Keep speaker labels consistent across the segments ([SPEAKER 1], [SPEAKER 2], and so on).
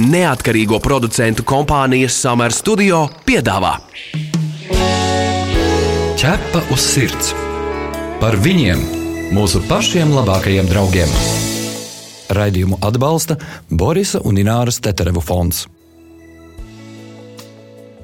[SPEAKER 1] Neatkarīgo producentu kompānijas Summer Studio piedāvā
[SPEAKER 2] Ķepa uz sirds par viņiem, mūsu pašiem labākajiem draugiem. Raidījumu atbalsta Borisa un Ināras Teterevu fonds.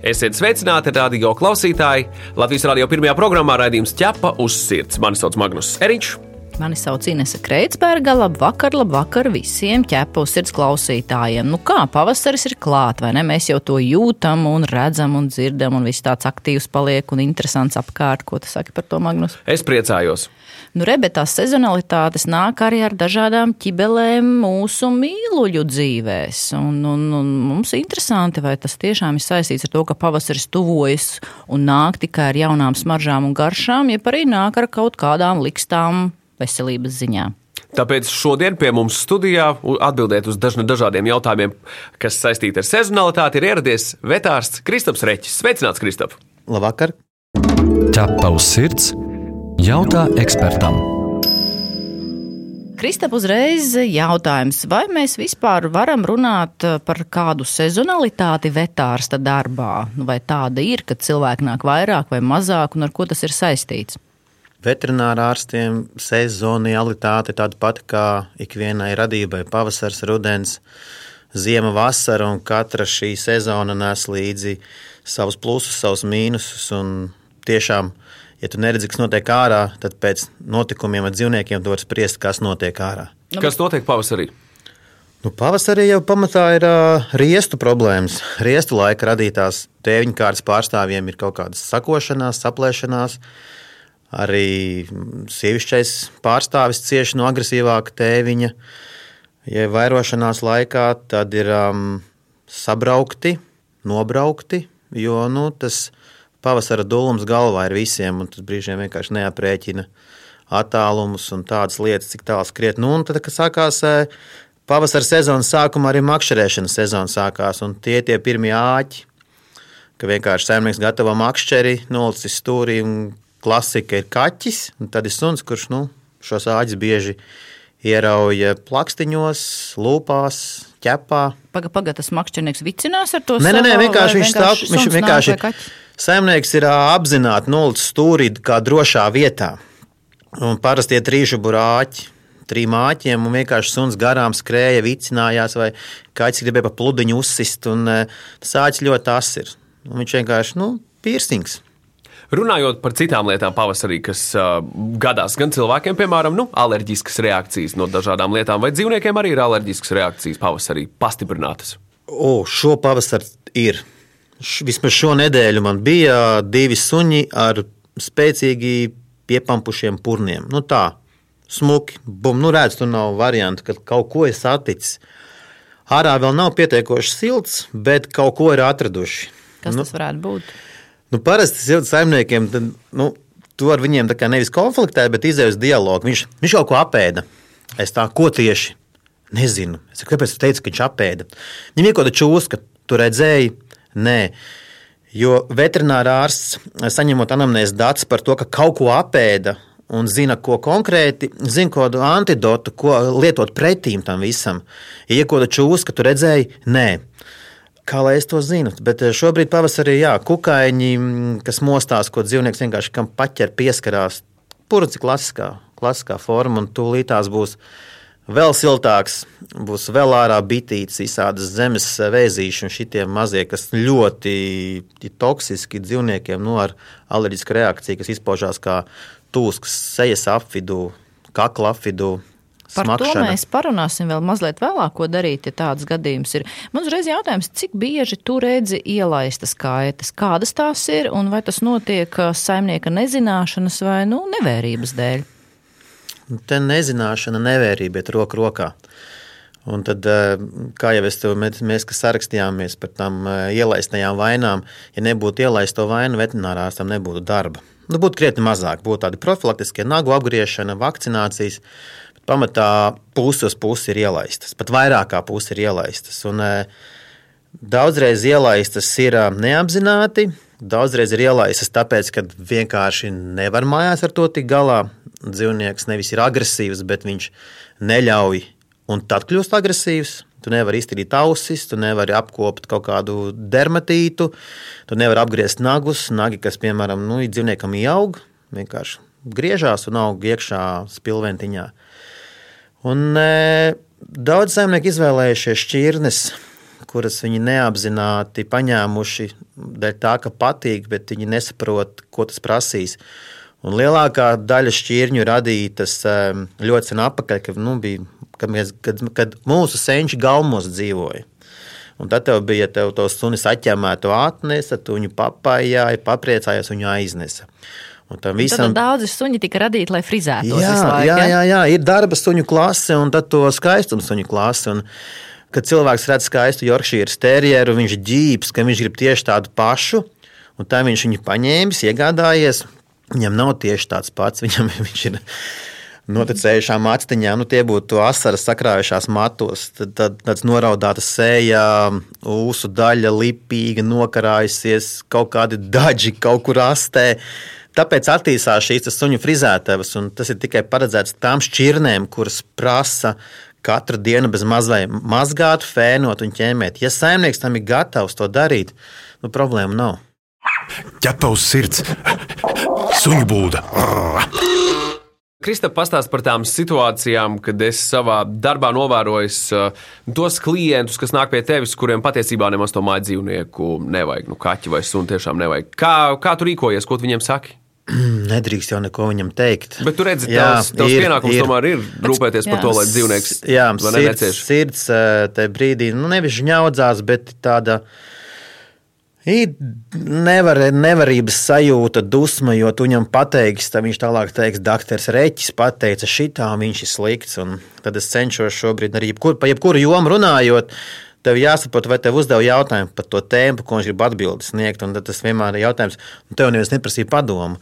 [SPEAKER 1] Esiet sveicināti, radio klausītāji! Latvijas radio pirmajā programmā raidījums ķepa uz sirds. Mani sauc Magnus Eriņš.
[SPEAKER 3] Mani sauc Inese Kreitsberga. Labvakar, labvakar visiem ķepa uz sirds klausītājiem. Nu kā, pavasaris ir klāt, vai ne? Mēs jau to jūtam un redzam un dzirdam, un viss tāds aktīvs paliek un interesants apkārt. Ko tu saki par to, Magnus?
[SPEAKER 1] Es priecājos.
[SPEAKER 3] Nu, rebetās sezonalitātes nāk arī ar dažādām ķibelēm mūsu mīluļu dzīvēs. Un, un, un mums ir interesanti, vai tas tiešām ir saistīts ar to, ka pavasaris tuvojas un nāk tikai ar jaunām smaržām un garšām, ja arī nāk ar kaut kādām likstām veselības ziņā.
[SPEAKER 1] Tāpēc šodien pie mums studijā atbildēt uz dažādiem jautājumiem, kas saistīti ar sezonalitāti, ir ieradies vetārsts Kristaps Reķis. Sveicināts, Kristap!
[SPEAKER 4] Labvakar!
[SPEAKER 2] Ķepa uz sirds! Jautā ekspertam.
[SPEAKER 3] Kristap, uzreiz jautājums, vai mēs vispār varam runāt par kādu sezonalitāti vetārsta darbā? Nu, vai tāda ir, ka cilvēki nāk vairāk vai mazāk, un ar ko tas ir saistīts?
[SPEAKER 4] Veterinārā ārstiem sezonialitāte tāda pati kā ikvienai radībai - pavasars, rudens, ziema, vasara, un katra šī sezona nes līdzi savus plusus, savus mīnusus. Tiešām ja tu neredzi, kas notiek ārā, tad pēc notikumiem ar dzīvniekiem tu vari spriest, kas notiek ārā.
[SPEAKER 1] Nu, kas notiek pavasarī?
[SPEAKER 4] Nu, pavasarī jau pamatā ir uh, riestu problēmas. Riestu laika radītās tēviņkārtas pārstāvjiem ir kaut kādas sakošanās, saplēšanās. Arī sievišķais pārstāvis cieši no agresīvāka tēviņa. Ja ir vairošanās laikā, tad ir um, sabraukti, nobraukti, jo nu, tas pavasara dūlums galvā ir visiem, un tas brīžiem vienkārši neaprēķina attālumus un tādas lietas, cik tālu skriet. Nu, un tad, kad sākās e, pavasara sezonas sākuma, arī makšķerēšanas sezona sākās, un tie tie pirmie āķi, ka vienkārši saimnieks gatavo makšķeri, nolicis stūrī, un klasika ir kaķis, un tad ir suns, kurš nu, šos āķus bieži ierauja plakstiņos, lūpās, ķepā.
[SPEAKER 3] Pagaidām, paga, tas makšķernieks vicinās ar to
[SPEAKER 4] nē, nē, nē, vienkārši viņš stāv, viņš vienkārši. Saimnieks ir apzināti nolicis stūrī kā drošā vietā. Un parasti ir trīšu burāķi, trim āķiem, un vienkārši suns garām skrēja, vicinājās, vai kāds gribēja pa pludiņu uzsist. Un, tas āķis ļoti tas ir. Un viņš vienkārši nu, piercings.
[SPEAKER 1] Runājot par citām lietām pavasarī, kas uh, gadās gan cilvēkiem, piemēram, nu, alerģiskas reakcijas no dažādām lietām, vai dzīvniekiem arī ir alerģiskas reakcijas pavasarī pastiprinātas?
[SPEAKER 4] O, šo pavasarī ir. Vismaz šo nedēļu man bija divi suņi ar spēcīgi piepampušiem purniem. Nu tā, smuki, bum, nu redz, tur nav variantu, ka kaut ko ir saticis. Ārā vēl nav pietiekoši silts, bet kaut ko ir atraduši.
[SPEAKER 3] Kas nu, tas varētu būt?
[SPEAKER 4] Nu, parasti silts saimniekiem, tad, nu, tu ar viņiem nevis konfliktē, bet izdevies dialogu. Viņš, viņš kaut ko apēda. Es tā, ko tieši? Nezinu. Es saku, kāpēc tu teici, ka viņš apēda? Viņam ir kaut kāda čūska, tu redzēji, Nē. Jo veterinārā ārsts, saņemot anamnēs datus par to, ka kaut ko apēda un zina, ko konkrēti, zina kādu antidotu, ko lietot pretīm tam visam. Ja ir kaut kāda čūska, ka tu redzēji, nē. Kā lai es to zinu? Bet eh, šobrīd pavasarī, jā, kukaiņi, kas mostās, ko dzīvnieks vienkārši kam paķer, pieskarās. Purci klasiskā, klasiskā forma, un tūlītās būs vēl siltāks, būs vēl ārā bitītes, visādas zemes vēzīši un šitie mazie, kas ļoti toksiski dzīvniekiem, nu, ar alerģisku reakciju, kas izpaužās kā tūskas sejas apvidū, kakla apvidū.
[SPEAKER 3] Par smakšana. to mēs parunāsim vēl mazliet vēlāk, ko darīt, ja tāds gadījums ir. Man uzreiz jautājums, cik bieži tu redzi ielaistas kaitas, kādas tās ir, un vai tas notiek saimnieka nezināšanas vai nu, nevērības dēļ?
[SPEAKER 4] Te nezināšana, nevērība iet roku rokā. Un tad, kā jau es tev, mēs sarakstījāmies par tām ielaistajām vainām, ja nebūtu ielaisto vainu, veterinārārstam nebūtu darba. Nu, būtu krietni mazāk, būtu tādi profilaktiskie nagu apgriešana, vakcinācijas. Pamatā pusi uz pusi ir ielaistas, pat vairāk kā pusi ir ielaistas. Un, eh, daudzreiz ielaistas ir neapzināti, daudzreiz ir ielaistas tāpēc, ka vienkārši nevar mājās ar to tikt galā dzīvnieks nevis ir agresīvs, bet viņš neļauj un tad kļūst agresīvs. Tu nevari iztīrīt ausis, tu nevari apkopot kaut kādu dermatītu, tu nevari apgriezt nagus. Nagi, kas, piemēram, nu, dzīvniekam ieaug, vienkārši griežās un aug iekšā spilventiņā. Un, e, daudz saimnieku izvēlējušies šķirnes, kuras viņi neapzināti paņēmuši dēļ tā, ka patīk, bet viņi nesaprot, ko tas prasīs. Un lielākā daļa šķirņu radītas e, ļoti sen atpakaļ, kad nu, bija kad, mēs, kad, kad mūsu senči galmos dzīvoja. Un tad tev bija tev tos sunis atņemētu atnesa, tu viņu papājāji, papriecājās, viņu aiznesa.
[SPEAKER 3] Un tam visam... Tad daudzi suņi tika radīti, lai frizētos. Jā,
[SPEAKER 4] laiku, jā, jā, jā, ir darba suņu klase un tad to skaistuma suņu klase. Un, kad cilvēks redz skaistu Yorkshire terjeru, viņš ģīps, ka viņš grib tieši tādu pašu, un tā viņš viņu paņēmis, iegādājies. Viņam nav tieši tāds pats. Viņam, viņš ir noticējušām acīm, nu, tie būtu asaras sakrājušās matos, tad, tad tāds noraudāta sēja, ūsu daļa, lipīga, nokarājusies, kaut kādi daži kaut kur astē. Tāpēc attīstās šīs suņu frizētavas, un tas ir tikai paredzēts tām šķirnēm, kuras prasa katru dienu bez mazliet mazgāt, fēnot un ķēmēt. Ja saimnieks tam ir gatavs to darīt, nu problēma nav.
[SPEAKER 5] Ķepa uz sirds, suņu būda.
[SPEAKER 1] Kristap, pastāst par tām situācijām, kad es savā darbā novēroju uh, tos klientus, kas nāk pie tevis, kuriem patiesībā nemaz to māju dzīvnieku nevajag. Nu, kaķi vai sunu tiešām nevajag. Kā, kā tu rīkojies, ko tu viņiem saki?
[SPEAKER 4] Nedrīkst jau neko viņam teikt.
[SPEAKER 1] Bet tu redzi, ka tavs, tavs ir, pienākums ir. tomēr ir rūpēties jā. par to, lai dzīvnieks
[SPEAKER 4] jā, sirds, sirds uh, tajā brīdī nu, nevis žņaudzās, bet tāda. Uh, Ir nevar, nevarības sajūta, dusma, jo tu viņam pateiksi, tad viņš tālāk teiks, Dārts Reķis pateica, šitā viņš ir slikts. Tad es cenšos šobrīd arī jebkur, par jebkuru jomu runājot. Tev jāsaprot, vai tev uzdeva jautājumu par to tēmu, ko viņš grib atbildēt, sniegt. Un tas vienmēr ir jautājums, un tev neviens neprasīja padomu.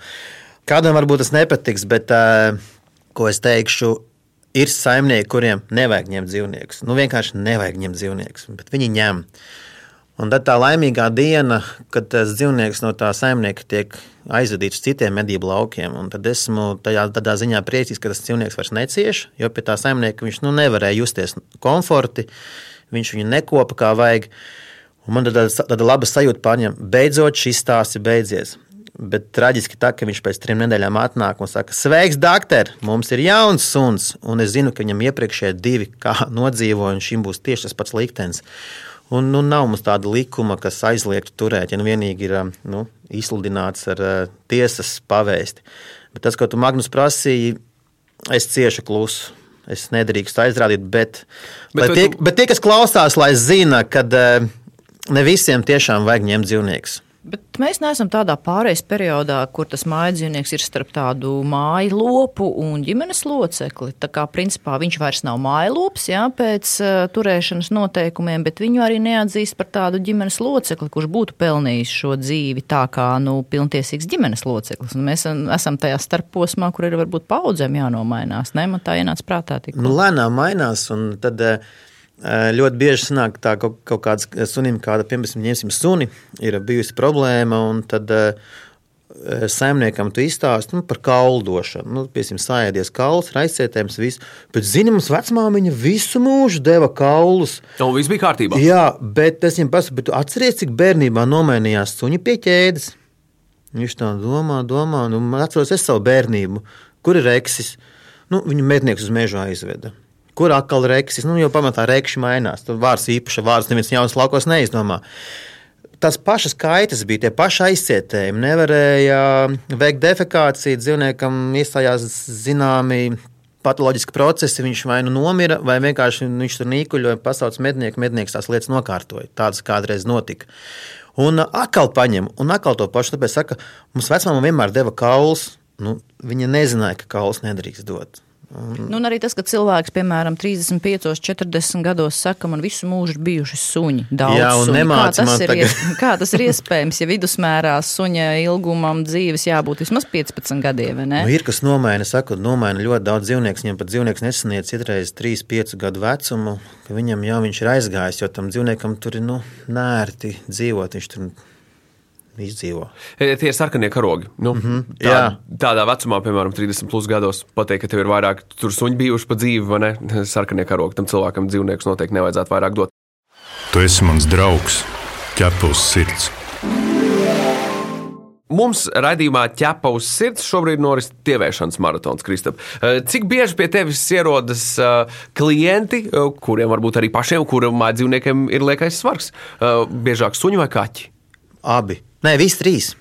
[SPEAKER 4] Kādam varbūt tas nepatiks, bet uh, ko es teikšu, ir saimnieki, kuriem nevajag ņemt dzīvniekus. Nu, vienkārši nevajag ņemt dzīvniekus, bet viņi ņem. Un tad tā laimīgā diena, kad tas dzīvnieks no tā saimnieka tiek aizvedīts uz citiem medību laukiem. Tad esmu tajā, tādā ziņā priecīgs, ka tas dzīvnieks vairs necieš, jo pie tā saimnieka viņš nu, nevarēja justies komforti, viņš viņu nekopa kā vajag. Un man tad tāda laba sajūta pārņem, beidzot šis stāsts ir beidzies. Bet traģiski tā, ka viņš pēc trim nedēļām atnāk un saka, sveiks, doktor, mums ir jauns suns. Un es zinu, ka viņam iepriekšējie divi nodzīvoja, un šim būs tieši tas pats liktenis. Un, nu, nav mums tāda likuma, kas aizliegtu turēt, ja nu vienīgi ir nu, izsludināts ar uh, tiesas pavēsti. Bet tas, ko tu Magnus prasīji, es cieši klusu. Es nedrīkstu aizrādīt, bet, bet, tie, tu... bet tie, kas klausās, lai zina, ka uh, ne visiem tiešām vajag ņemt dzīvniekus.
[SPEAKER 3] Bet mēs neesam tādā pārejas periodā, kur tas mājdzīvnieks ir starp tādu māju lopu un ģimenes locekli. Tā kā principā viņš vairs nav māju lops jā, pēc uh, turēšanas noteikumiem, bet viņu arī neatzīst par tādu ģimenes locekli, kurš būtu pelnījis šo dzīvi tā kā nu, pilntiesīgs ģimenes loceklis. Un mēs esam tajā starposmā, kur ir varbūt paudzēm jānomainās. Ne? Man tā ienāca prātā. Tikko.
[SPEAKER 4] Nu, lēnām mainās. Tad, uh Ļoti bieži sanāk tā, ka kaut, kāds sunim, kāda, piemēram, ņemsim suni, ir bijusi problēma, un tad saimniekam tu izstāsti nu, par kauldošanu. Nu, piemēram, sāēdies kauls, raizcietējums, viss. Bet, zini, mums vecmāmiņa visu mūžu deva kaulus.
[SPEAKER 1] Un viss bija kārtībā.
[SPEAKER 4] Jā, bet es viņam pasaku, bet atceries, cik bērnībā nomainījās suņi pie ķēdes. Viņš tā domā, domā, nu, atceros es savu bērnību. Kur ir eksis? Nu, viņu mednieks uz mežu aizveda kur atkal reksis. Nu, jo pamatā rekši mainās. Tur vārds īpaša vārds neviens jauns laukos neizdomā. Tas pašas kaitas bija tie paši aizcietējumi. Nevarēja veikt defekāciju, dzīvniekam iestājās zināmi patoloģiski procesi. Viņš vai nu nomira, vai vienkārši viņš tur nīkuļoja, pasauc mednieku, mednieks tās lietas nokārtoja. Tādas kādreiz notika. Un atkal paņem, un atkal to pašu. Tāpēc saka, mums vecmāma vienmēr deva kaulus. Nu, viņa nezināja, ka kaulus nedrīkst dot.
[SPEAKER 3] Un... Nu, un arī tas, ka cilvēks, piemēram, 35, 40 gados saka, man visu mūžu ir bijuši suņi. Daudz Jā, un suņi. Kā tas, ir, tagad... kā tas ir iespējams, ja vidusmērā suņa ilgumam dzīves jābūt vismaz 15 gadiem? Nu,
[SPEAKER 4] ir kas nomaina, saka, nomaina ļoti daudz dzīvnieku. Viņam pat dzīvnieks nesaniec citreiz 3, 5 gadu vecumu, ka viņam jau viņš ir aizgājis, jo tam dzīvniekam tur ir nu, nērti dzīvot. Viņš tur izdzīvo.
[SPEAKER 1] E, Tie ir sarkanie karogi. Nu, mm -hmm. tā,
[SPEAKER 4] jā.
[SPEAKER 1] tādā vecumā, piemēram, 30 plus gados, pateikt, ka tev ir vairāk tur suņi bijuši pa dzīvi, vai ne? Sarkanie karogi. Tam cilvēkam dzīvniekus noteikti nevajadzētu vairāk dot.
[SPEAKER 5] Tu esi mans draugs, ķepa uz sirds.
[SPEAKER 1] Mums raidījumā ķepa uz sirds šobrīd noris tievēršanas maratons, Kristap. E, Cik bieži pie tevis ierodas e, klienti, kuriem varbūt arī pašiem, kuriem mājdzīvniekiem ir liekais svars? Biežāk suņi vai kaķi?
[SPEAKER 4] Abi. Nē, visi trīs.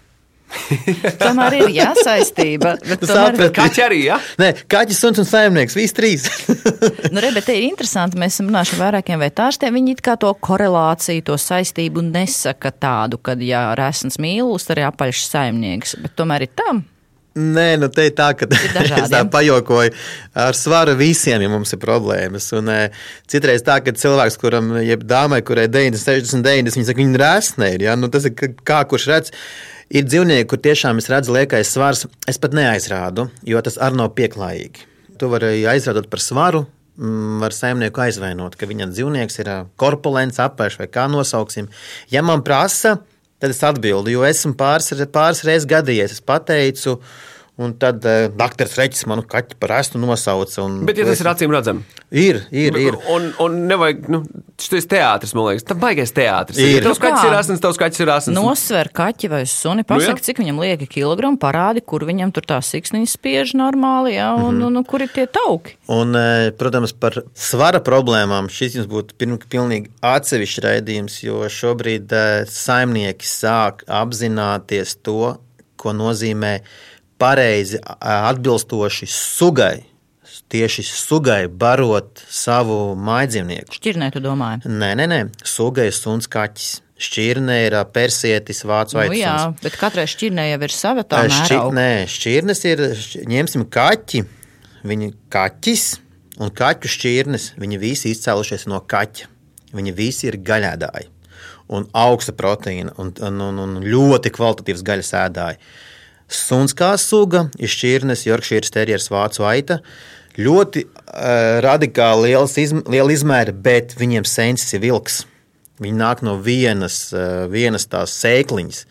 [SPEAKER 3] Tomēr ir jāsaistība. tomēr-
[SPEAKER 4] saprati?
[SPEAKER 1] Kaķi arī, jā? Ja?
[SPEAKER 4] Nē, kaķis, suns un saimnieks. Visi trīs.
[SPEAKER 3] Nu, re, bet te ir interesanti, mēs ar vairākiem vetārstiem. Viņi it kā to korelāciju, to saistību nesaka tādu, ka, ja resns mīlus, tad arī apaļš saimnieks. Bet tomēr ir tam.
[SPEAKER 4] Nē, nu te ir tā, ka es tā pajokoju ar svaru visiem, ja mums ir problēmas. Un, e, citreiz tā, ka cilvēks, kuram, jeb dāmai, kurai 90, 60, 90, viņi saka, viņa rēsnē ir. Ja? Nu, tas ir kā, kurš redz. Ir dzīvnieki, kur tiešām es redzu liekais svars. Es pat neaizrādu, jo tas arī nav pieklājīgi. Tu vari aizrādot par svaru, mm, var saimnieku aizvainot, ka viņa dzīvnieks ir korpulents, apēš vai kā nosauksim. Ja man prasa, tad es atbildu, jo esmu pāris, pāris reizes gadījies. Es pateicu, un tad uh, doktors Reķis manu kaķi par estu nosauca. Un,
[SPEAKER 1] Bet, ja tas ir acīm redzami,
[SPEAKER 4] Ir, ir, ir.
[SPEAKER 1] Un, un nevajag, nu, šis teātris, man liekas, tā baigais teātris.
[SPEAKER 4] Ir.
[SPEAKER 1] Ja tavs
[SPEAKER 3] Nu
[SPEAKER 1] kaķis ir asins, tavs kaķis ir asins.
[SPEAKER 3] Nosver kaķi vai suni,
[SPEAKER 1] Nu,
[SPEAKER 3] pasaka,
[SPEAKER 1] jā.
[SPEAKER 3] cik viņam lieka kilogramu, parādi, kur viņam tur tā siksniņa spiež normāli, jā, un, un, un kur ir tie tauki.
[SPEAKER 4] Un, eh, protams, par svara problēmām šis jums būtu pilnīgi atsevišķs raidījums, jo šobrīd eh, saimnieki sāk apzināties to, ko nozīmē pareizi, atbilstoši sugai. Tieši sugai barot savu mājdzīvnieku.
[SPEAKER 3] Šķirnē, tu domāji?
[SPEAKER 4] Nē, nē, nē. sugai ir suns kaķis. Šķirne ir persietis, vācu
[SPEAKER 3] Nu, jā, bet katrai šķirnē jau ir sava tā
[SPEAKER 4] Šķi, nē, šķirnes ir, ņemsim kaķi, viņi kaķis un kaķu šķirnes, viņi visi izcēlušies no kaķa. Viņi visi ir gaļēdāji un augsta proteīna un, un, un, un ļoti kvalitatīvs gaļas ēdāji. Suns kā suga ir šķirnes, Yorkshire terjeras vācu aita. Ļoti uh, radikāli izm liela izmēra, bet viņiem sensis ir vilks. Viņi nāk no vienas, uh, vienas tās sēkliņas,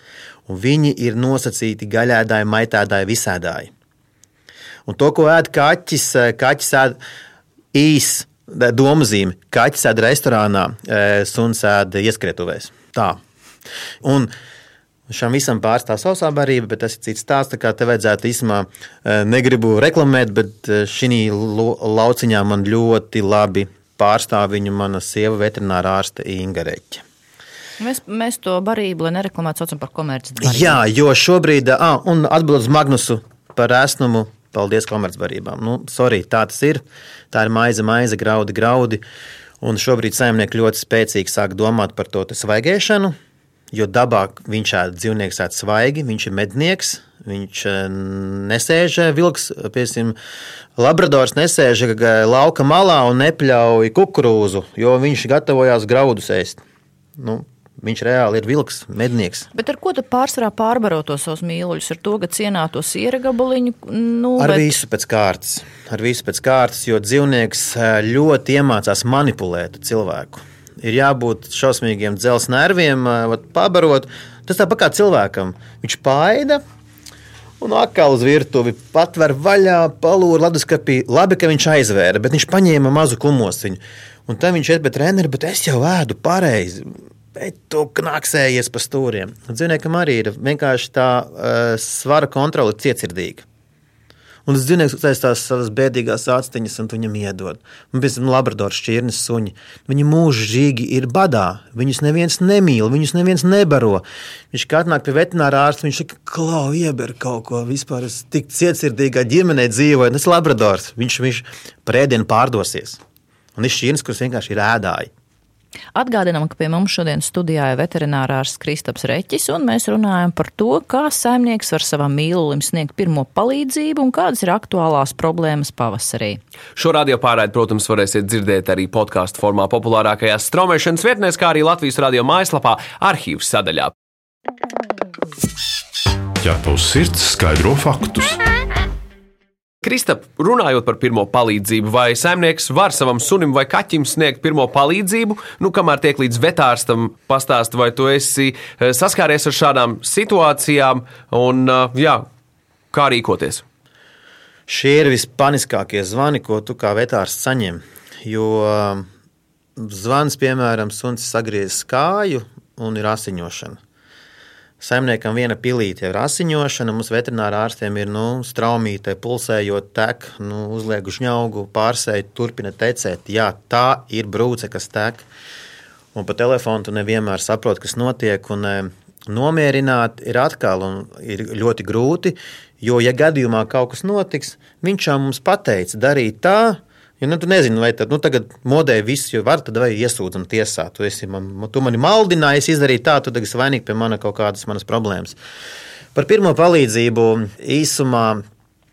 [SPEAKER 4] un viņi ir nosacīti gaļēdāji, maitēdāji, visēdāji. Un to, ko ēd kaķis, eh, kaķis ēd īsi, doma zīme. Kaķis ēd restorānā, suns ēd ieskrietuvēs. Tā. Un Šam visam pārstāv sausā barība, bet tas ir cits stāsts. Tā kā te vajadzētu īstenībā, eh, negribu reklamēt, bet šī lauciņā man ļoti labi pārstāv viņu mana sieva veterināra ārste Inga Reķa.
[SPEAKER 3] Mēs, mēs to barību, lai nereklamētu, saucam par komerces barību.
[SPEAKER 4] Jā, jo šobrīd, ah, un atbildot uz Magnusu par esnumu, paldies komercbarībām. Nu, sorry, tā tas ir. Tā ir maize, maize, graudi, graudi. Un šobrīd saimnieki ļoti spēcīgi sāk domāt par to svaigēšanu, jo dabā viņš ēd dzīvnieks ēd svaigi, viņš ir mednieks. Viņš eh, nesēž eh, vilks, piemēram, Labradors nesēž eh, lauka malā un nepļauj kukurūzu, jo viņš gatavojās graudus ēst. Nu, viņš reāli ir vilks, mednieks.
[SPEAKER 3] Bet ar ko tu pārsvarā pārbaro tos savus mīluļus? Ar to, ka cienā to siera gabaliņu? Nu,
[SPEAKER 4] Ar
[SPEAKER 3] bet-
[SPEAKER 4] visu pēc kārtas. Ar visu pēc kārtas, jo dzīvnieks ļoti iemācās manipulēt cilvēku. Ir jābūt šausmīgiem dzelzceļa nerviem, pabarot. Tas tāpat kā cilvēkam. Viņš paida un atkal uz virtuvi patver vaļā, palūra leduskapī. Labi, ka viņš aizvēra, bet viņš paņēma mazu kumosiņu. Un tad viņš iet pie treneru, bet es jau ēdu pareizi. Bet tu knaksējies pa stūriem. Dzīvniekam arī ir vienkārši tā uh, svara kontrole cietsirdīga. Un tas dzīvnieks uztaisās savas bēdīgās aciņas, un viņam iedod. Un tam Labradoras šķirnes suņi. Viņi mūžīgi ir badā. Viņus neviens nemīl, viņus neviens nebaro. Viņš kā atnāk pie veterināra ārsta, viņš saka, klau, ieber kaut ko. Vispār es tik cietsirdīgā ģimenē dzīvoju. Tas ir Labradors. Viņš, viņš prēdienu pārdosies. Un ir šķirnes, kuras vienkārši ir ēdāji.
[SPEAKER 3] Atgādinām, ka pie mums šodien studijā ir veterinārārs Kristaps Reķis, un mēs runājam par to, kā saimnieks var savam mīlulim sniegt pirmo palīdzību un kādas ir aktuālās problēmas pavasarī.
[SPEAKER 1] Šo radio pārraidi, protams, varēsiet dzirdēt arī podkāstu formā populārākajās straumēšanas vietnēs, kā arī Latvijas radio mājaslapā, arhīvs sadaļā.
[SPEAKER 5] Ķepa uz sirds skaidro faktus.
[SPEAKER 1] Kristap, runājot par pirmo palīdzību, vai saimnieks var savam sunim vai kaķim sniegt pirmo palīdzību, nu, kamēr tiek līdz vetārstam pastāst, vai tu esi eh, saskāries ar šādām situācijām un eh, jā, kā rīkoties?
[SPEAKER 4] Šie ir vispaniskākie zvani, ko tu kā vetārs saņem. Jo um, zvans, piemēram, suns sagriezis kāju un ir asiņošana. Saimniekam viena pilīte ir asiņošana, mums veterinārā ārstiem ir nu, straumīte, pulsējot, tek, nu, uzliek žņaugu, pārsēji, turpina tecēt. Jā, tā ir brūce, kas tek. Un pa telefonu tu nevienmēr saproti, kas notiek. Un, e, Nomierināt ir atkal ir ļoti grūti, jo, ja gadījumā kaut kas notiks, viņš jau mums pateica, darīt tā, Jo, nu, tu nezini, vai tad, nu, tagad modē viss, jo var, tad vai iesūdzam tiesā. Tu, esi, man, tu mani maldināji izdarīt tā, tu tagad esi vainīgs pie mana kaut kādas manas problēmas. Par pirmo palīdzību īsumā.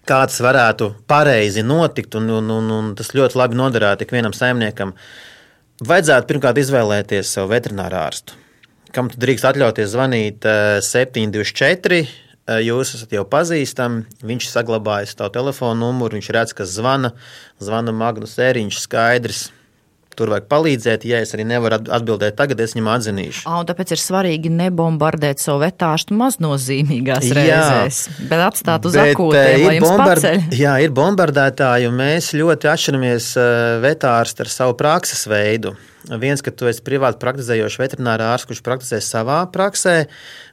[SPEAKER 4] Kāds varētu pareizi notikt, un, un, un, un tas ļoti labi noderētu ikvienam saimniekam. Vajadzētu pirmkārt izvēlēties savu veterināru ārstu, kam tu drīkst atļauties zvanīt 724 eh, Eh, jūs esat jau pazīstami, viņš saglabājas tavu telefonu numuru, viņš redz, kas zvana, zvana Magnus Ēriņš, skaidrs. Tur vajag palīdzēt, ja es arī nevaru atbildēt tagad, es viņam atzinīšu.
[SPEAKER 3] Un tāpēc ir svarīgi nebombardēt savu vetāšu maznozīmīgās reizēs, jā, bet atstāt uz akūtiem, lai jums bombard... paceļ.
[SPEAKER 4] Jā, ir bombardētāji, un mēs ļoti atšķiramies vetārsti ar savu prakses veidu. Viens, ka tu esi privāti praktizējošs veterinārā ārsts, kurš praktizē savā praksē,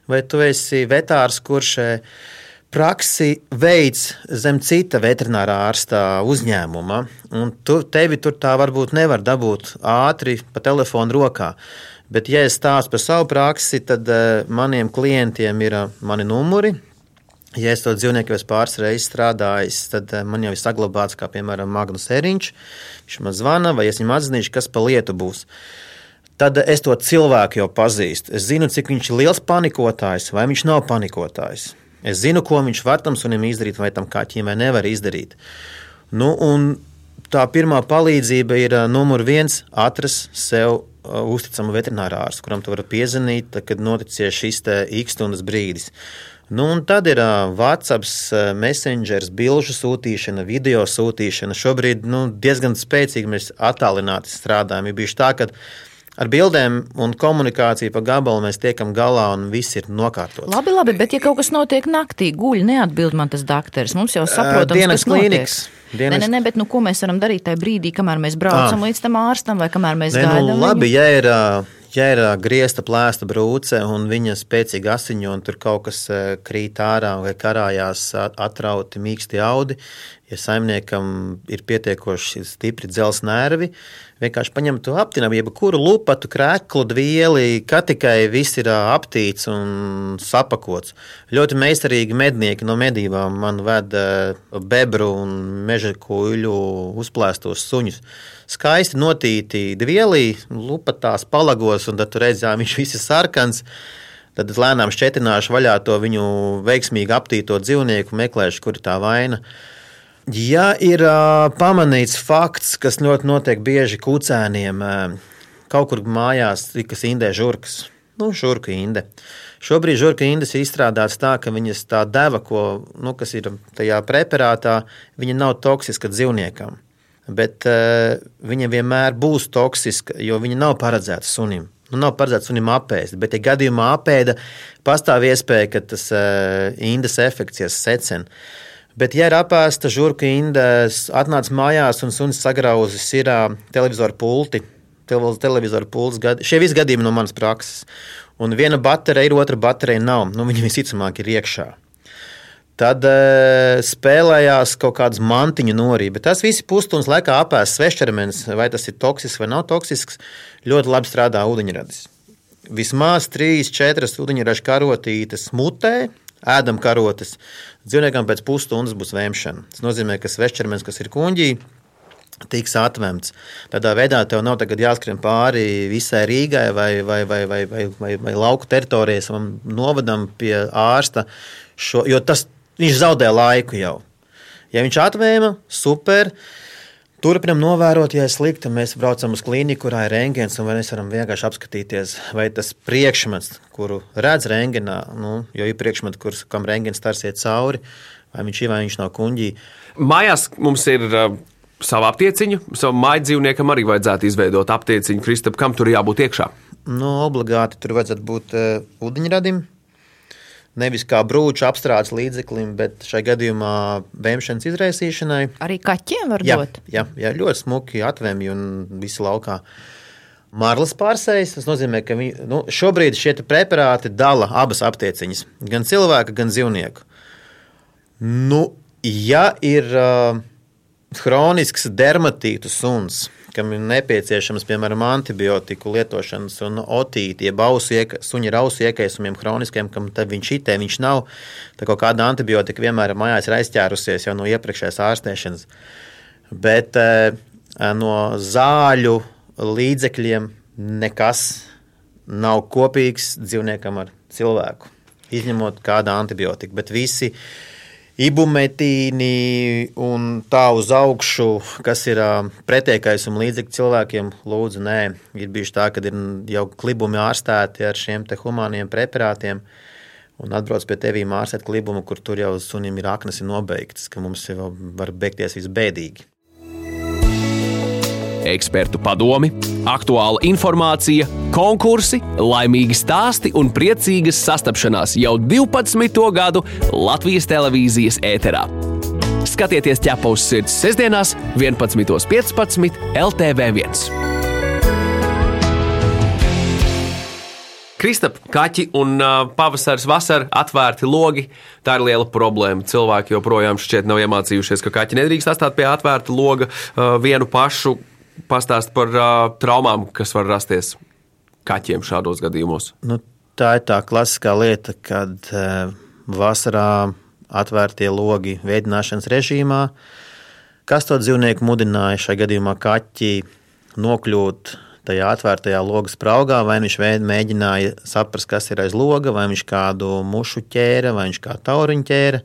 [SPEAKER 4] vai tu esi vetārs, kurš eh, praksi veids zem cita veterinārā ārsta uzņēmuma. Un tu, tevi tur tā varbūt nevar dabūt ātri pa telefonu rokā. Bet, ja es stāstu par savu praksi, tad uh, maniem klientiem ir uh, mani numuri, Ja es to dzīvnieku jau pāris reizes strādāju, tad eh, man jau ir saglabāts, kā piemēram Magnus Eriņš. Viņš man zvana, vai es viņam atzīšu, kas pa lietu būs. Tad es to cilvēku jau pazīstu. Es zinu, cik viņš ir liels panikotājs, vai viņš nav panikotājs. Es zinu, ko viņš var tam sunim izdarīt, vai tam kaķim vai nevar izdarīt. Nu, tā pirmā palīdzība ir eh, numur viens - atrast sev eh, uzticamu veterināru ārstu, kuram tu vari piezvanīt, kad noticis šis īks stundas brīdis. Nu, un tad ir uh, WhatsApp, Messenger, bilžu sūtīšana, video sūtīšana. Šobrīd nu, diezgan spēcīgi mēs attālināti strādājam. Ir bijis tā, ka ar bildēm un komunikāciju pa gabalu mēs tiekam galā un viss ir nokārtots.
[SPEAKER 3] Labi, labi, bet ja kaut kas notiek naktī, guļ, neatbild man tas dakteris. Mums jau saprotams, uh, dienas klīnikas. Dienas... Nē, nē, nē, bet nu, ko mēs varam darīt tajā brīdī, kamēr mēs braucam ah. līdz tam ārstam vai kamēr mēs nu, gaidām?
[SPEAKER 4] Nu, labi, ja ir. Uh, ja ir griezta plēsta brūce un viņa spēcīgi asiņo, un tur kaut kas krīt ārā vai karājās atrauti mīksti audi, ja saimniekam ir pietiekoši stipri dzelzs nervi, vienkārši paņem to aptinājumu, jebkuru lupatu, krēklu, dvieli, kā tikai viss ir aptīts un sapakots. Ļoti meistarīgi mednieki no medībām man ved bebru un meža kuļu uzplēstos suņus skaisti notīti dvielī, lupatās palagos, un tad tur redzējām, viņš viss ir sarkans. Tad lēnām šķetināšu vaļā to viņu veiksmīgi aptīto dzīvnieku, meklēšu, kur ir tā vaina. Ja ir uh, pamanīts fakts, kas ļoti notiek bieži kucēniem, uh, kaut kur mājās, kas indē žurkas, nu, žurka inde. Šobrīd žurka indes ir izstrādāts tā, ka viņas tā deva, ko, nu, kas ir tajā preparātā, viņa nav toksiska dzīvniekam bet uh, viņa vienmēr būs toksiska, jo viņa nav paredzēta sunim. Nu, nav paredzēts sunim apēst, bet, ja gadījumā apēda, pastāv iespēja, ka tas uh, indes efekts ir secen. Bet, ja ir apēsta žurka indes, atnāca mājās un sunis sagrauzis ir televizoru pulti, televizoru pults, šie visi gadījumi no manas prakses. Un viena baterija ir, otra baterija nav. Nu, viņa visticamāk ir iekšā. Tad e, spēlējās kaut kādas mantiņu norība. Tas viss pusstundas laikā apēst svešķermenis, vai tas ir toksisks vai nav toksisks, ļoti labi strādā ūdeņradis. Vismaz 3-4 ūdeņraža karotītes mutē, ēdam karotes. Dzīvniekam pēc pusstundas būs vēmšana. Tas nozīmē, ka svešķermenis, kas ir kuņģī, tiks atvemts. Tādā veidā tev nav jāskrien pāri visai Rīgai vai, vai, vai, vai, vai, vai, vai lauku teritorijai, savam novadam pie ārsta. Šo, jo tas Viņš zaudē laiku jau. Ja viņš atvēma, super. Turpinam novērot, ja ir slikti, mēs braucam uz klīniku, kurā ir rentgens, un mēs varam vienkārši apskatīties, vai tas priekšmets, kuru redz rengenā, nu, jo ir priekšmeti, kurus, kam rentgens stars iet cauri, vai viņš ir vai viņš nav kuģī.
[SPEAKER 1] Mājās mums ir uh, sava aptieciņa. Savam mājas dzīvniekam arī vajadzētu izveidot aptieciņu. Kristap, kam tur jābūt iekšā?
[SPEAKER 4] Nu, obligāti tur vajadzētu būt uh, ūdeņradim. Nevis kā brūču apstrādes līdzeklim, bet šai gadījumā vēmšanas izraisīšanai.
[SPEAKER 3] Arī kaķiem var
[SPEAKER 4] Jā,
[SPEAKER 3] dot.
[SPEAKER 4] jā, jā ļoti smuki atvemj un visi laukā. Marlas pārsējas, tas nozīmē, ka viņi, nu, šobrīd šie preparāti dala abas aptieciņas, gan cilvēka, gan dzīvnieku. Nu, ja ir uh, Hronisks dermatītu suns, kam ir nepieciešams, piemēram, antibiotiku lietošanas un otīti, ausu ieka, suņa ar ausu iekaisumiem, hroniskiem, kam tad viņš itē, viņš nav. Tā kaut kāda antibiotika vienmēr mājās ir aizķērusies jau no iepriekšējās ārstēšanas. Bet eh, no zāļu līdzekļiem nekas nav kopīgs dzīvniekam ar cilvēku. Izņemot kādu antibiotiku, bet visi ibumetīni un tā uz augšu, kas ir ā, pretiekaisuma līdzekļi cilvēkiem, lūdzu, nē, ir bijuši tā, ka ir jau klibumi ārstēti ar šiem humāniem preparātiem. Un atbrauc pie tevis ārstēt klibumu, kur tur jau sunim ir aknas ir nobeigtas, ka mums jau var beigties visbēdīgi.
[SPEAKER 1] Ekspertu padomi, aktuāla informācija, konkursi, laimīgi stāsti un priecīgas sastapšanās jau 12. gadu Latvijas televīzijas ēterā. Skatieties ķepa uz sirds sestdienās, 11.15. LTV1. Kristap, kaķi un uh, pavasaris, vasara, atvērti logi. Tā ir liela problēma. Cilvēki joprojām šķiet nav iemācījušies, ka kaķi nedrīkst atstāt pie atvērta loga uh, vienu pašu. Pastāst par uh, traumām, kas var rasties kaķiem šādos gadījumos.
[SPEAKER 4] Nu, tā ir tā klasiskā lieta, kad uh, vasarā atvērtie logi veidināšanas režīmā. Kas to dzīvnieku mudināja šajā gadījumā kaķi nokļūt tajā atvērtajā logas spraugā, vai viņš mēģināja saprast, kas ir aiz loga, vai viņš kādu mušu ķēra, vai viņš kā tauriņu ķēra,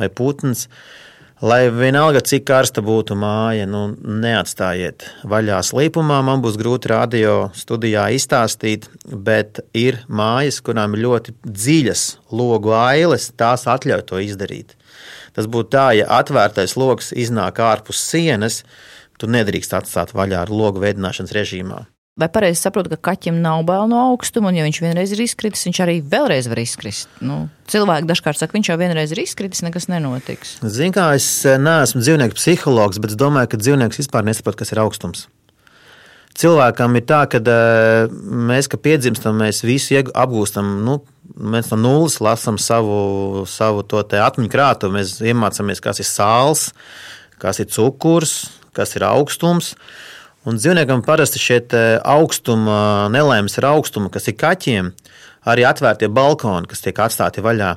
[SPEAKER 4] vai putns. Lai vienalga, cik karsta būtu māja, nu, neatstājiet vaļā slīpumā. Man būs grūti radio studijā izstāstīt, bet ir mājas, kurām ir ļoti dziļas logu ailes, tās atļauj to izdarīt. Tas būtu tā, ja atvērtais lokus iznāk ārpus sienas, tu nedrīkst atstāt vaļā ar logu veidināšanas režīmā.
[SPEAKER 3] Vai pareizi saprotu, ka kaķim nav bail no augstuma, un ja viņš vienreiz ir izkritis, viņš arī vēlreiz var izkrist? Nu, cilvēki dažkārt saka, viņš jau vienreiz ir izkritis, nekas nenotiks.
[SPEAKER 4] Ziniet, kā es neesmu dzīvnieku psihologs, bet es domāju, ka dzīvnieks vispār nesaprot, kas ir augstums. Cilvēkam ir tā, ka eh, mēs, kad piedzimstam, mēs visu apgūstam. Nu, mēs no nulles lasām savu, savu atmiņu krātu. Mēs iemācāmies, kas ir sāls, kas ir cukurs, kas ir augstums. Un dzīvniekam parasti šie te augstuma nelaimes ir augstuma, kas ir kaķiem, arī atvērtie balkoni, kas tiek atstāti vaļā.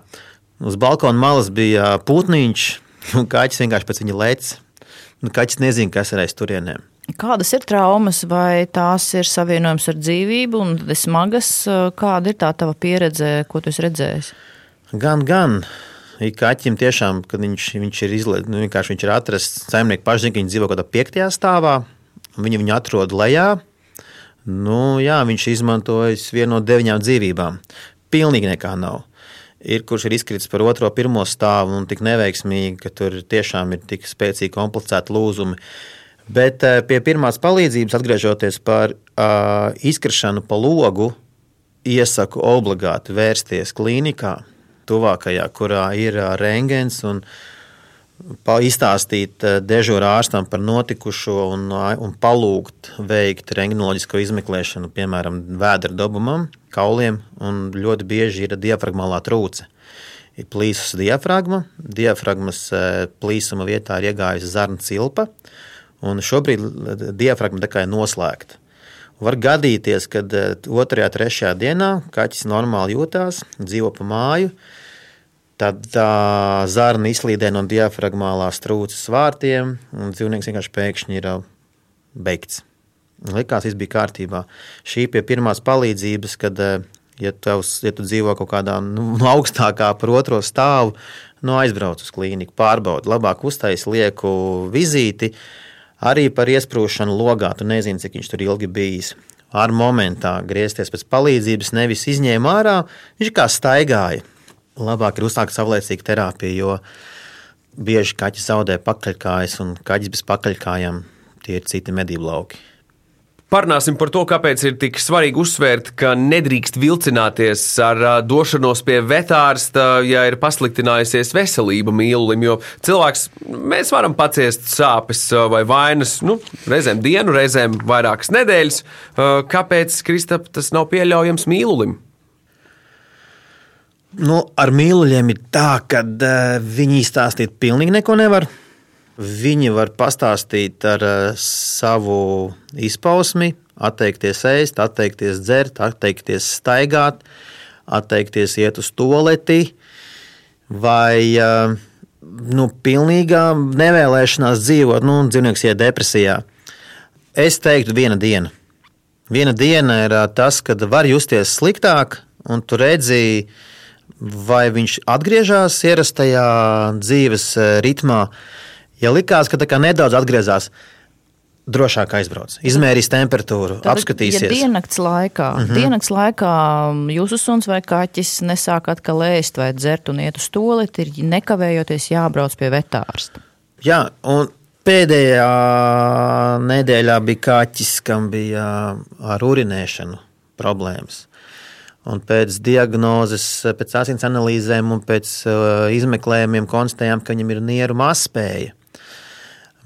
[SPEAKER 4] Uz balkona malas bija putniņš, un kaķis vienkārši pēc viņa lēca. Nu, Kaķis nezina, kas ir aiz turienēm.
[SPEAKER 3] Kādas ir traumas, vai tās ir savienojums ar dzīvību, un smagas? Kāda ir tā tava pieredze, ko tu esi redzējis?
[SPEAKER 4] Gan, gan. Ir kaķim tiešām, kad viņš, viņš ir izlaists, nu, vienkārši viņš ir atrasts. Zina, ka viņi dzīvo kaut kādā piektajā stāvā. Viņi viņu atrod lejā. Nu, jā, viņš izmantojas vienu no deviņām dzīvībām. Pilnīgi nekā nav. Ir kurš ir izkritis par otro, pirmo stāvu un tik neveiksmīgi, ka tur tiešām ir tik spēcīgi komplicēti lūzumi. Bet eh, pie pirmās palīdzības, atgriežoties par uh, izkrišanu pa logu, iesaku obligāti vērsties klīnikā, tuvākajā, kurā ir ā, rengens un pa- izstāstīt ā, dežūra ārstam par notikušo un, un palūgt veikt rengenoloģisko izmeklēšanu, piemēram, vēdra dabumam, kauliem, un ļoti bieži ir diafragmālā trūce. Ir plīsus diafragma, diafragmas ā, plīsuma vietā ir iegājusi zarnu cilpa, un šobrīd ā, diafragma tā kā ir noslēgta. Var gadīties, ka otrajā, trešajā dienā kaķis normāli jūtās, dzīvo pa māju. Tad tā zarna izslīdē no diafragmālās trūces vārtiem, un dzīvnieks vienkārši pēkšņi ir beigts. Likās, viss bija kārtībā. Šī pie pirmās palīdzības, kad, ja, tevs, ja tu dzīvo kaut kādā nu, augstākā par otro stāvu, nu, aizbrauc uz klīniku, pārbaudi, labāk uztaisīt lieku vizīti, arī par iesprūšanu logā. Tu nezini, cik viņš tur ilgi bijis. Ar momentā griezties pēc palīdzības, nevis izņēma ārā, viņš kā staigāja. Labāk ir uzsākt savlaicīgu terapiju, jo bieži kaķi zaudē pakaļkājas, un kaķis bez pakaļkājām tie ir citi medību lauki.
[SPEAKER 1] Parunāsim par to, kāpēc ir tik svarīgi uzsvērt, ka nedrīkst vilcināties ar došanos pie vetārsta, ja ir pasliktinājusies veselība mīlulim. Jo cilvēks, mēs varam paciest sāpes vai vainas, nu, reizēm dienu, reizēm vairākas nedēļas. Kāpēc, Kristap, tas nav pieļaujams mīlulim?
[SPEAKER 4] Nu, ar mīluļiem ir tā, ka uh, viņi izstāstīt pilnīgi neko nevar. Viņi var pastāstīt ar uh, savu izpausmi, atteikties ēst, atteikties dzert, atteikties staigāt, atteikties iet uz toleti vai uh, nu, pilnīgā nevēlēšanās dzīvot, nu, dzīvnieks iet depresijā. Es teiktu, viena diena. Viena diena ir tas, kad var justies sliktāk, un tu redzi, vai viņš atgriežas ierastajā dzīves ritmā. Ja likās, ka nedaudz atgriezās, drošāk aizbrauc, izmērīs temperatūru,
[SPEAKER 3] Tad,
[SPEAKER 4] apskatīsies.
[SPEAKER 3] Ja diennakts laikā, mm -hmm. diennakts laikā jūsu suns vai kaķis nesāk atkal ēst vai dzert un iet uz toleti, ir nekavējoties jābrauc pie vetārsta.
[SPEAKER 4] Jā, un pēdējā nedēļā bija kaķis, kam bija ar urinēšanu problēmas. Un pēc diagnozes, pēc asins analīzēm un pēc uh, izmeklējumiem konstatējām, ka viņam ir nieru mazspēja.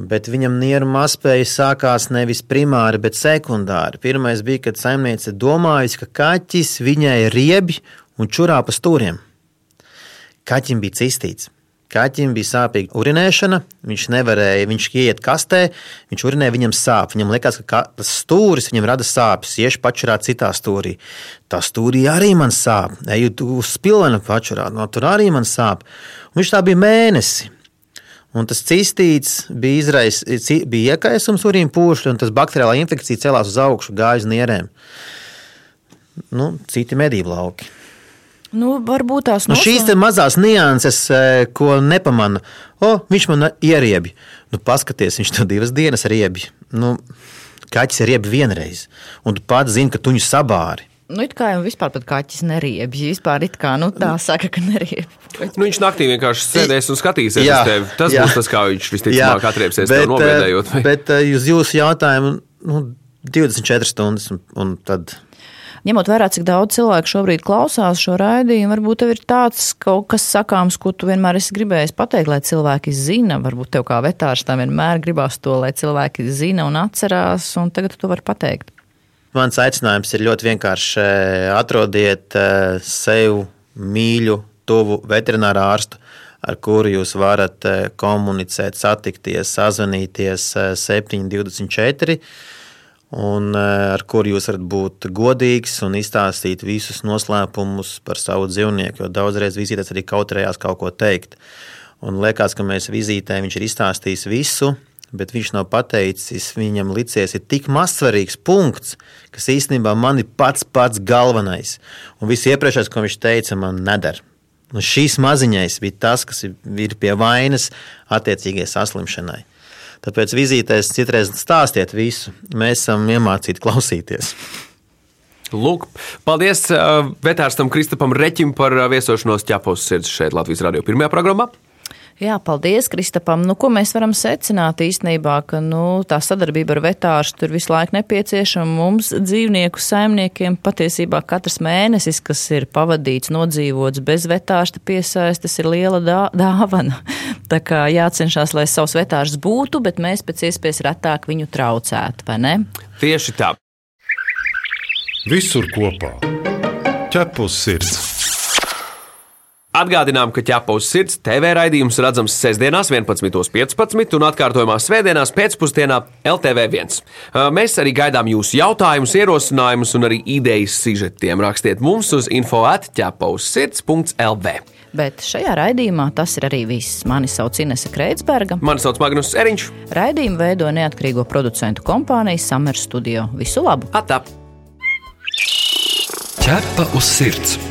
[SPEAKER 4] Bet viņam nieru mazspēja sākās nevis primāri, bet sekundāri. Pirmais bija, kad saimniece domājusi, ka kaķis viņai riebj un čurā pa stūriem. Kaķim bija cistīts. Kaķim bija sāpīga urinēšana, viņš nevarēja, viņš iet kastē, viņš urinē, viņam sāp. Viņam liekas, ka tas stūris viņam rada sāpes, iešu pačurā citā stūrī. Tā stūrī arī man sāp, eju uz spilvena pačurā, no tur arī man sāp. Un viņš tā bija mēnesi. Un tas cistīts bija, izrais, bija iekaisums urīna pūšļi, un tas bakteriālā infekcija celās uz augšu, gāja uz nierēm. Nu, citi medību lauki.
[SPEAKER 3] Nu, varbūt tās
[SPEAKER 4] nu, šīs mazās nianses, ko nepamanā. O, viņš man ieriebi. Nu, paskaties, viņš to divas dienas riebi. Nu, kaķis ir riebi vienreiz, un tu pats zini, ka tu viņu sabāri.
[SPEAKER 3] Nu, it kā jau vispār pat kaķis neriebj. Vispār it kā nu, tā saka, ka neriebj.
[SPEAKER 1] Nu, viņš naktī vienkārši sēdēs un skatīsies jā, uz tevi. Tas jā, būs tas, kā viņš visticamāk atriepsies
[SPEAKER 4] bet,
[SPEAKER 1] nobiedējot.
[SPEAKER 4] Vai? Bet uz jūsu jautājumu nu, 24 stundas un, un tad
[SPEAKER 3] ņemot vērā, cik daudz cilvēku šobrīd klausās šo raidījumu, varbūt tev ir tāds kaut kas sakāms, ko tu vienmēr esi gribējis pateikt, lai cilvēki zina. Varbūt tev kā vetārstam vienmēr gribās to, lai cilvēki zina un atcerās, un tagad tu vari pateikt.
[SPEAKER 4] Mans aicinājums ir ļoti vienkārši atrodiet sev mīļu, tuvu veterināru ārstu, ar kuru jūs varat komunicēt, satikties, sazvanīties 724 un ar kuru jūs varat būt godīgs un izstāstīt visus noslēpumus par savu dzīvnieku. Jo daudzreiz vizītēs arī kautrējās kaut ko teikt. Un liekas, ka mēs vizītē viņš ir izstāstījis visu, bet viņš nav pateicis, viņam licies ir tik mazsvarīgs punkts, kas īstenībā man ir pats pats galvenais. Un viss iepriekšējais, ko viņš teica, man nedara. Un šīs maziņais bija tas, kas ir pie vainas attiecīgajai saslimšanai. Tāpēc vizītēs citreiz stāstiet visu. Mēs esam iemācīti klausīties.
[SPEAKER 1] Lūk, paldies uh, vetārstam Kristapam Reķim par uh, viesošanos ķepos sirds šeit Latvijas radio pirmajā programmā.
[SPEAKER 3] Jā, paldies Kristapam. Nu, ko mēs varam secināt īstenībā, ka nu, tā sadarbība ar vetārstu tur visu laiku nepieciešama. Mums dzīvnieku saimniekiem patiesībā katrs mēnesis, kas ir pavadīts, nodzīvots bez vetārsta piesaistes, ir liela dā dāvana. Tā kā jācenšas, lai savs vetārs būtu, bet mēs pēc iespējas retāk viņu traucētu, vai ne?
[SPEAKER 1] Tieši tā.
[SPEAKER 5] Visur kopā - ķepus sirds.
[SPEAKER 1] Atgādinām, ka ķepa uz sirds TV raidījums redzams sestdienās, 11.15 un atkārtojumā svētdienās pēcpusdienā LTV1. Mēs arī gaidām jūsu jautājumus, ierosinājumus un arī idejas sižetiem. Rakstiet mums uz info atķepa uz sirds.lv.
[SPEAKER 3] Bet šajā raidījumā tas ir arī viss. Mani sauc Inese Kreitsberga.
[SPEAKER 1] Mani sauc Magnus Eriņš.
[SPEAKER 3] Raidījumu veido neatkarīgo producentu kompānija Summer Studio. Visu labu!
[SPEAKER 1] Atā!
[SPEAKER 2] Ķepa uz sirds!